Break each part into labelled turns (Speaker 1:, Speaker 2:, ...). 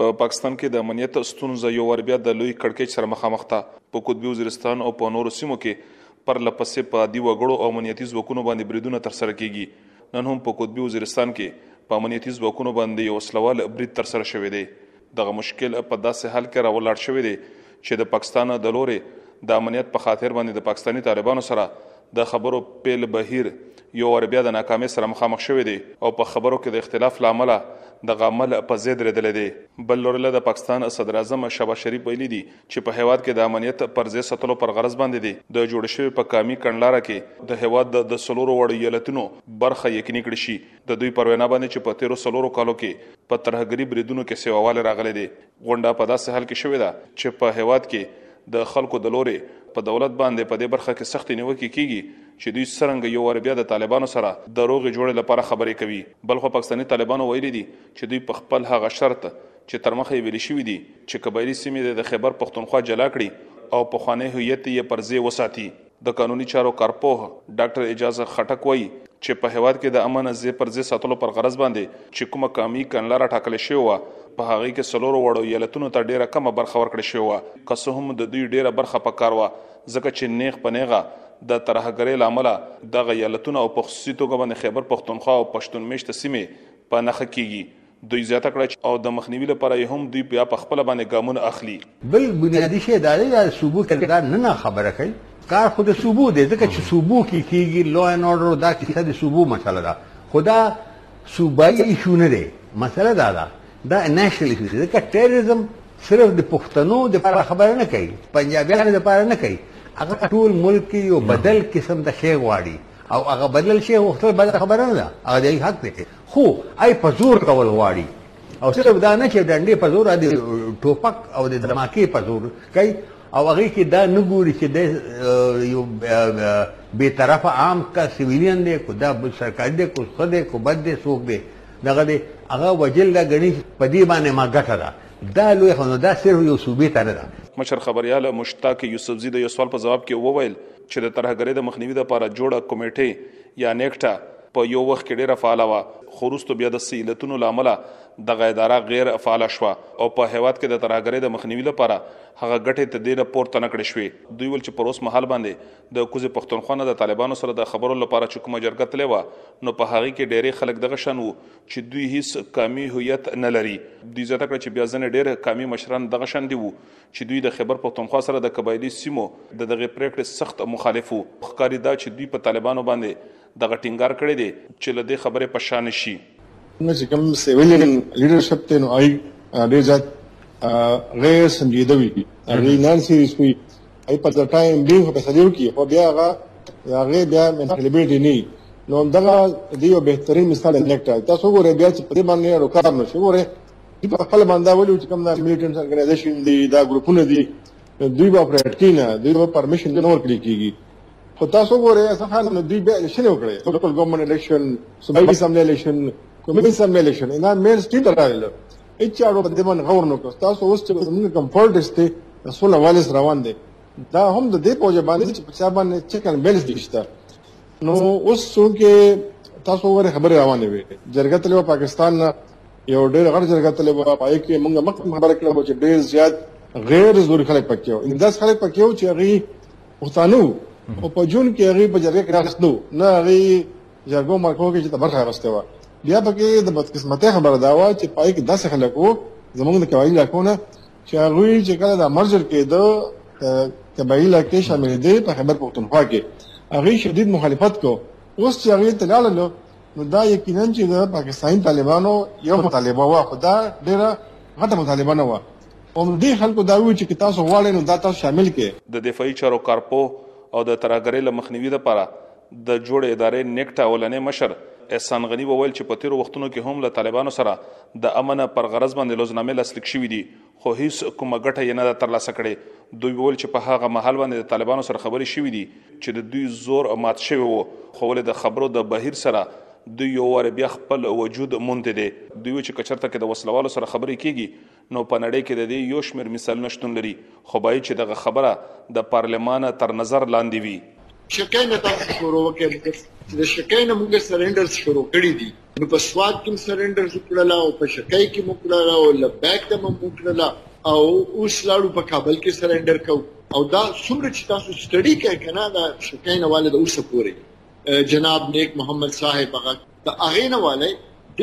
Speaker 1: په پاکستان کې د امنیت ستونزه یو ور بیا د لوی کړکېچ سره مخامخ ده په قطبي وزیرستان او په نورو سیمو کې پر لپسې په عادي وګړو او امنیتي ځواکونو باندې بریدونه ترسره کیږي نن هم په قطبي وزیرستان کې په امنیتي ځواکونو باندې یو وسلوال برید ترسره شوی دی دغه مشکل په داسې حال کې راولاړ شوی دی چې د پاکستان د لورې د امنیت په خاطر باندې د پاکستاني طالبانو سره د خبرو پیل بهیر یو وار بیا د ناکامۍ سره مخامخ شوی دی او په خبرو کې د اختلاف لامل د غامل په ضد ردل دی بل لورله د پاکستان صدر اعظم شهباز شریف ویلي دي چې په هیواد کې د امنیت پر ځای ساتلو پر غرض باندې دي د جوړ شوی په کامی کڼلاره کې د هیواد د سلورو وړ یلتونو برخه یقیني کړی شي د دوی پر وینا باندې چې په تیرو سلورو کالو کې په ترهګری بریدونو کې سیواواله راغلي دي غونډه په داسې حال کې شوې ده چې په هیواد کې د خلکو د لوري په دولت باندې په دې برخه کې سختې نیوکې کیږي چې دوی څنګه یو ور بیا د طالبانو سره د روغې جوړې لپاره خبرې کوي بلخو پاکستاني طالبانو ویلي دي چې دوی په خپل هغه شرط چې تر مخه ویل شوی دي چې قبایلی سیمې د خیبر پښتونخوا جلا کړي او په خوانې هویت یې پرځې وساتي د قانوني چارو کارپوه ډاکټر اعجاز خټک وایي چې په هېواد کې د امن ځې پر ځې ساتلو پر غرض باندې چې کومه قامي کڼلاره ټاکل شوې وه په هغې کې څلورو واړو ایالتونو ته ډېره کمه برخه ورکړې شوې وه که څه هم د دوی ډېره برخه په کار وه ځکه چې نېغ په نېغه د ترهګرۍ له امله دغه ایالتونه او په خصوصي توګه باندې خیبر پښتونخوا او پښتون مېشته سیمې په نښه کېږي دوی زیاته کړه چې او د مخنیوي لپاره یې هم دوی بیا په خپله باندې ګامونه اخلي.
Speaker 2: بل بنیادي شی دا دی دا صوبو کې دا نه نه خبره کوي کار خو د صوبو دی ځکه چې صوبو کې کېږي لا اینډ آرډر دا کیسه د صوبو مسله ده خو دا صوبایي ایشو نه دی مسله دا ده دا نېشنل ایشو دی ځکه ټیرریزم صرف د پښتنو د لپاره خبره نه کوي پنجابیانو د لپاره نه کوي هغه ټول ملک کې یو بدل قسم د شی غواړي او هغه بدل شی غوښتل بده خبره نه ده هغه د حق دی خو ای په زور کول غواړي او صرف دا نه چې ډنډې په زور د ټوپک او د دماکې په زور کوي او هغه کې دا نه ګوري چې د یو بې طرفه عام کا سویلین دی کو دا سرکاري دی کو ښه دی کو بد دی څوک دی دغه دی هغه وجل دا غني په دې باندې ما ګټه ده دا لوی خو دا صرف یو صوبې ته نه ده
Speaker 1: مشر خبريال مشتاق یوسفزی د یو سوال په جواب کې وویل چې د ترهګرۍ د مخنیوي لپاره جوړه کمیټه یا نیکټه په يو وخت کې ډېره فعاله وه، خو وروسته بيا د څه علتونو له امله دغه اداره غېر فعاله شوه او په هېواد کې د ترهګرۍ د مخنيوي لپاره هغه ګټې تر دې نه پورته نه کړې شوې. دوی وويل چې پر اوس مهال باندې د کوزې پښتونخوا نه د طالبانو سره د خبرو لپاره چې کومه جرګه تللې وه، نو په هغې کې ډېری خلک دغه شان وو چې دوی هېڅ قامي هويت نه لري. دوی زياته کړه چې بيا ځنې ډېر قامي مشران دغه شان دي وو چې دوی د خېبر پښتونخوا سره د قبايلي سيمو د دغې پرېکړې سخت مخالف وو. ښکاري دا چې دوی په طالبانو باندې دغه ټینګار کړی دی چې له دې خبرې په شا نه شي.
Speaker 3: نه چې کوم سیویلین لیډرشپ دی نو هغوی ډېر زیات غیر سنجیده وي، هغوی نان سیریس وي، هغوی په د ټایم بینګ فیصلې وکړي خو بیا هغه د هغې بیا مینټلیبیلټي نه وي. نو همدغه د یو بهترین مثال دی نیکټا. تاسو وګورئ بیا چې په دې باندې اړو کار نه شي وګورئ دوی په خپله باندې دا ولي چې کوم دا میلیټنټ ارګنایزیشن دي دا ګروپونه دي دوی به اپریټ کوي نه دوی به پرمیشن نه ورکړل کېږي. خو تاسو ګورئ اصل خان نو دوی بیا الیکشن وکړي لوکل ګورنمنټ الیکشن صوبایي اسمبلی الیکشن قومي اسمبلی الیکشن دا مین سټریم ته راغله هیڅ چاړو په دې باندې غور نه کوي تاسو اوس چې موږ کوم پالیټکس دی رسول والس روان دی دا هم د دې پوجا باندې چې په چا باندې چیک اند بیلنس نشته نو اوس څوکې تاسو ورې خبرې روانې وي جرګه تلو پاکستان یو ډېر غړ جرګه تلو پای کې موږ مخ خبره کړو چې ډېر زیات غیر ضروري خلک پکې وو انداز خلک پکې وو چې هغه پښتانه وو او په جون کې هغه په جرګه کې راغستو نه هغه جرګو مرکو کې چې برخه راغسته و بیا پکې د بدقسمتۍ خبره دا و چې پای کې داسې خلک وو زمونږ د قبایل علاقونه چې هغه چې کله د مرجر کېدو قبایل کې شامل دي په خبر پښتونخوا کې هغه شدید مخالفت کو اوس چې هغه تلاله نو دا یقینا چې د پاکستاني طالبانو یو مطالبه و خدا ډیره غټه مطالبه نه و عمدې خلکو دا وویل چې که تاسو غواړئ نو دا تاسو شامل کړئ.
Speaker 1: د دفاعي چارو کارپوه او د ترهګرۍ له مخنیوي لپاره د جوړې ادارې نېکټا اولنی مشر احسان غني وویل چې په تېرو وختونو کې هم له طالبانو سره د امن پر غرض باندې لوظنامې لاسلیک شوي دي خو هیڅ کومه ګټه یې نه ده ترلاسه کړې دوی وویل چې په هغه مهال باندې د طالبانو سره خبرې شوي دي چې د دوی زور مات شوی و خو ولې د خبرو د بهیر سره دوی یو وارې بیا خپل وجود موندی دی دوی وویل چې که چېرته کې د وسلوالو سره خبرې کېږي نو په نړۍ کې د دې یو شمېر مثالونه شتون لري، خو باید چې دغه خبره د پارلمانه تر نظر لاندې وي.
Speaker 4: شکه نه تاسو شروع وکړئ چې د شکه نه موږ سرندرز شروع کړي دي نو په سواد کې سرندرز وکړل او په شکه کې موږ کړل او لبیک ته موږ کړل او اوس لاړو په کابل کې سرندر کو او دا څومره چې تاسو سټډي کوي کنه دا شکه نه والد اوس پورې جناب نیک محمد صاحب هغه د هغې نه والی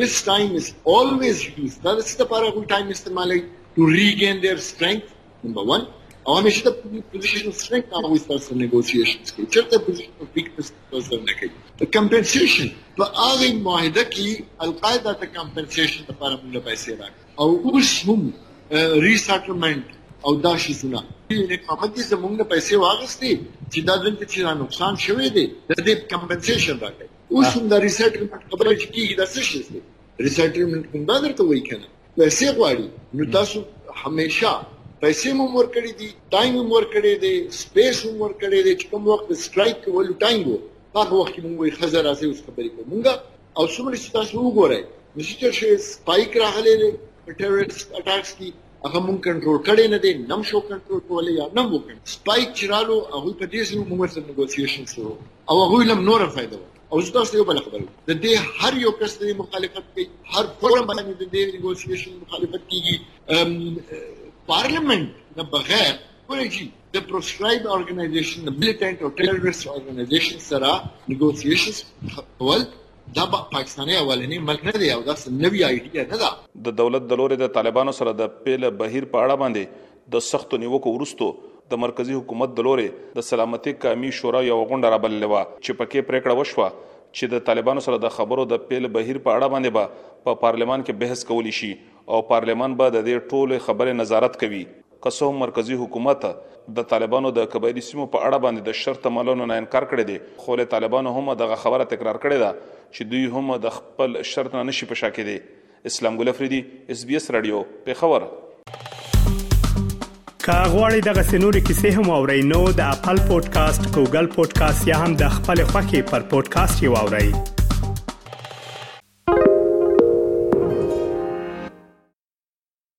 Speaker 4: this time is always used دا د څه لپاره هغوی ټایم استعمالوي to regain their strength number one او همیشه د پوزیشن سترنګ هغوی سره سره نیګوسیشنز کوي چېرته پوزیشن ویکنس سره نه کوي د کمپنسیشن په هغه معاهده کې القاعده ته کمپنسیشن لپاره موږ پیسې راکړي او اوس هم ریسټلمنټ او دا شیزونه یعنی قامت دې زمونږ نه پیسې واغستې چې دا دلته چې نقصان شوی دی د دې کمپنسیشن راکړي اوس هم د ریسټلمنټ خبره چې کیږي دا څه شي دی ریسټلمنټ کوم دا درته وایي کنه پیسې غواړي نو تاسو همیشه پیسې مو ور کړې دي ټایم مو ور کړې دي سپیس مو ور کړې دي چې کوم وخت سټرایک کول ټایم وو هغه وخت موږ وي خزر راځي اوس خبرې کوو موږ او څومره چې تاسو وګورئ نو چې شي سپایک راغلي ټیرورست اٹاکس کی هغه مونږ کنټرول کړي نه دي نم شو کنټرول کولای یا نم وکړي سپایک چرالو هغه په دې سره موږ سره نیګوسییشن شروع او هغه لم نور فائدہ وکړي او زه تاسو یو بل خبره د دې هر یو کس د مخالفت کوي هر فورم باندې د دې نیګوسییشن مخالفت کیږي پارلیمنت نه بغیر کولی شي د پروسکرایب ارګنایزیشن د ملیټنټ او ټیرریست ارګنایزیشن سره نیګوسییشن کول دا پاکستاني اولنی ملک نه دی او دا نوی ایډیا نه ده
Speaker 1: د دولت د لورې د طالبانو سره د پیل بهیر په اړه باندې د سختو نیوکو وروسته د مرکزي حکومت د لورې د سلامتي قامي شورا یو غونډه رابللې وه چې پکې پریکړه وشوه چې د طالبانو سره د خبرو د پیل بهیر په اړه باندې به پا پارلمان کې بحث کولی شي او پارلمان به د دې ټولې خبرې نظارت کوي که څه هم مرکزي حکومت د طالبانو د قبایلي سیمو په اړه باندې د شرط منلو نه انکار کړی دی، خو له طالبانو هم دغه خبره تکرار کړې ده چې دوی هم د خپل شرط نه نشي په شا کېدی. اسلام ګل افریدي، اس بي اس راډیو، پېښور. که
Speaker 5: غواړئ دغه سنوري کیسې هم او رینو د خپل پودکاسټ ګوګل پودکاسټ یا هم د خپل خاكي پر پودکاسټ یو اورئ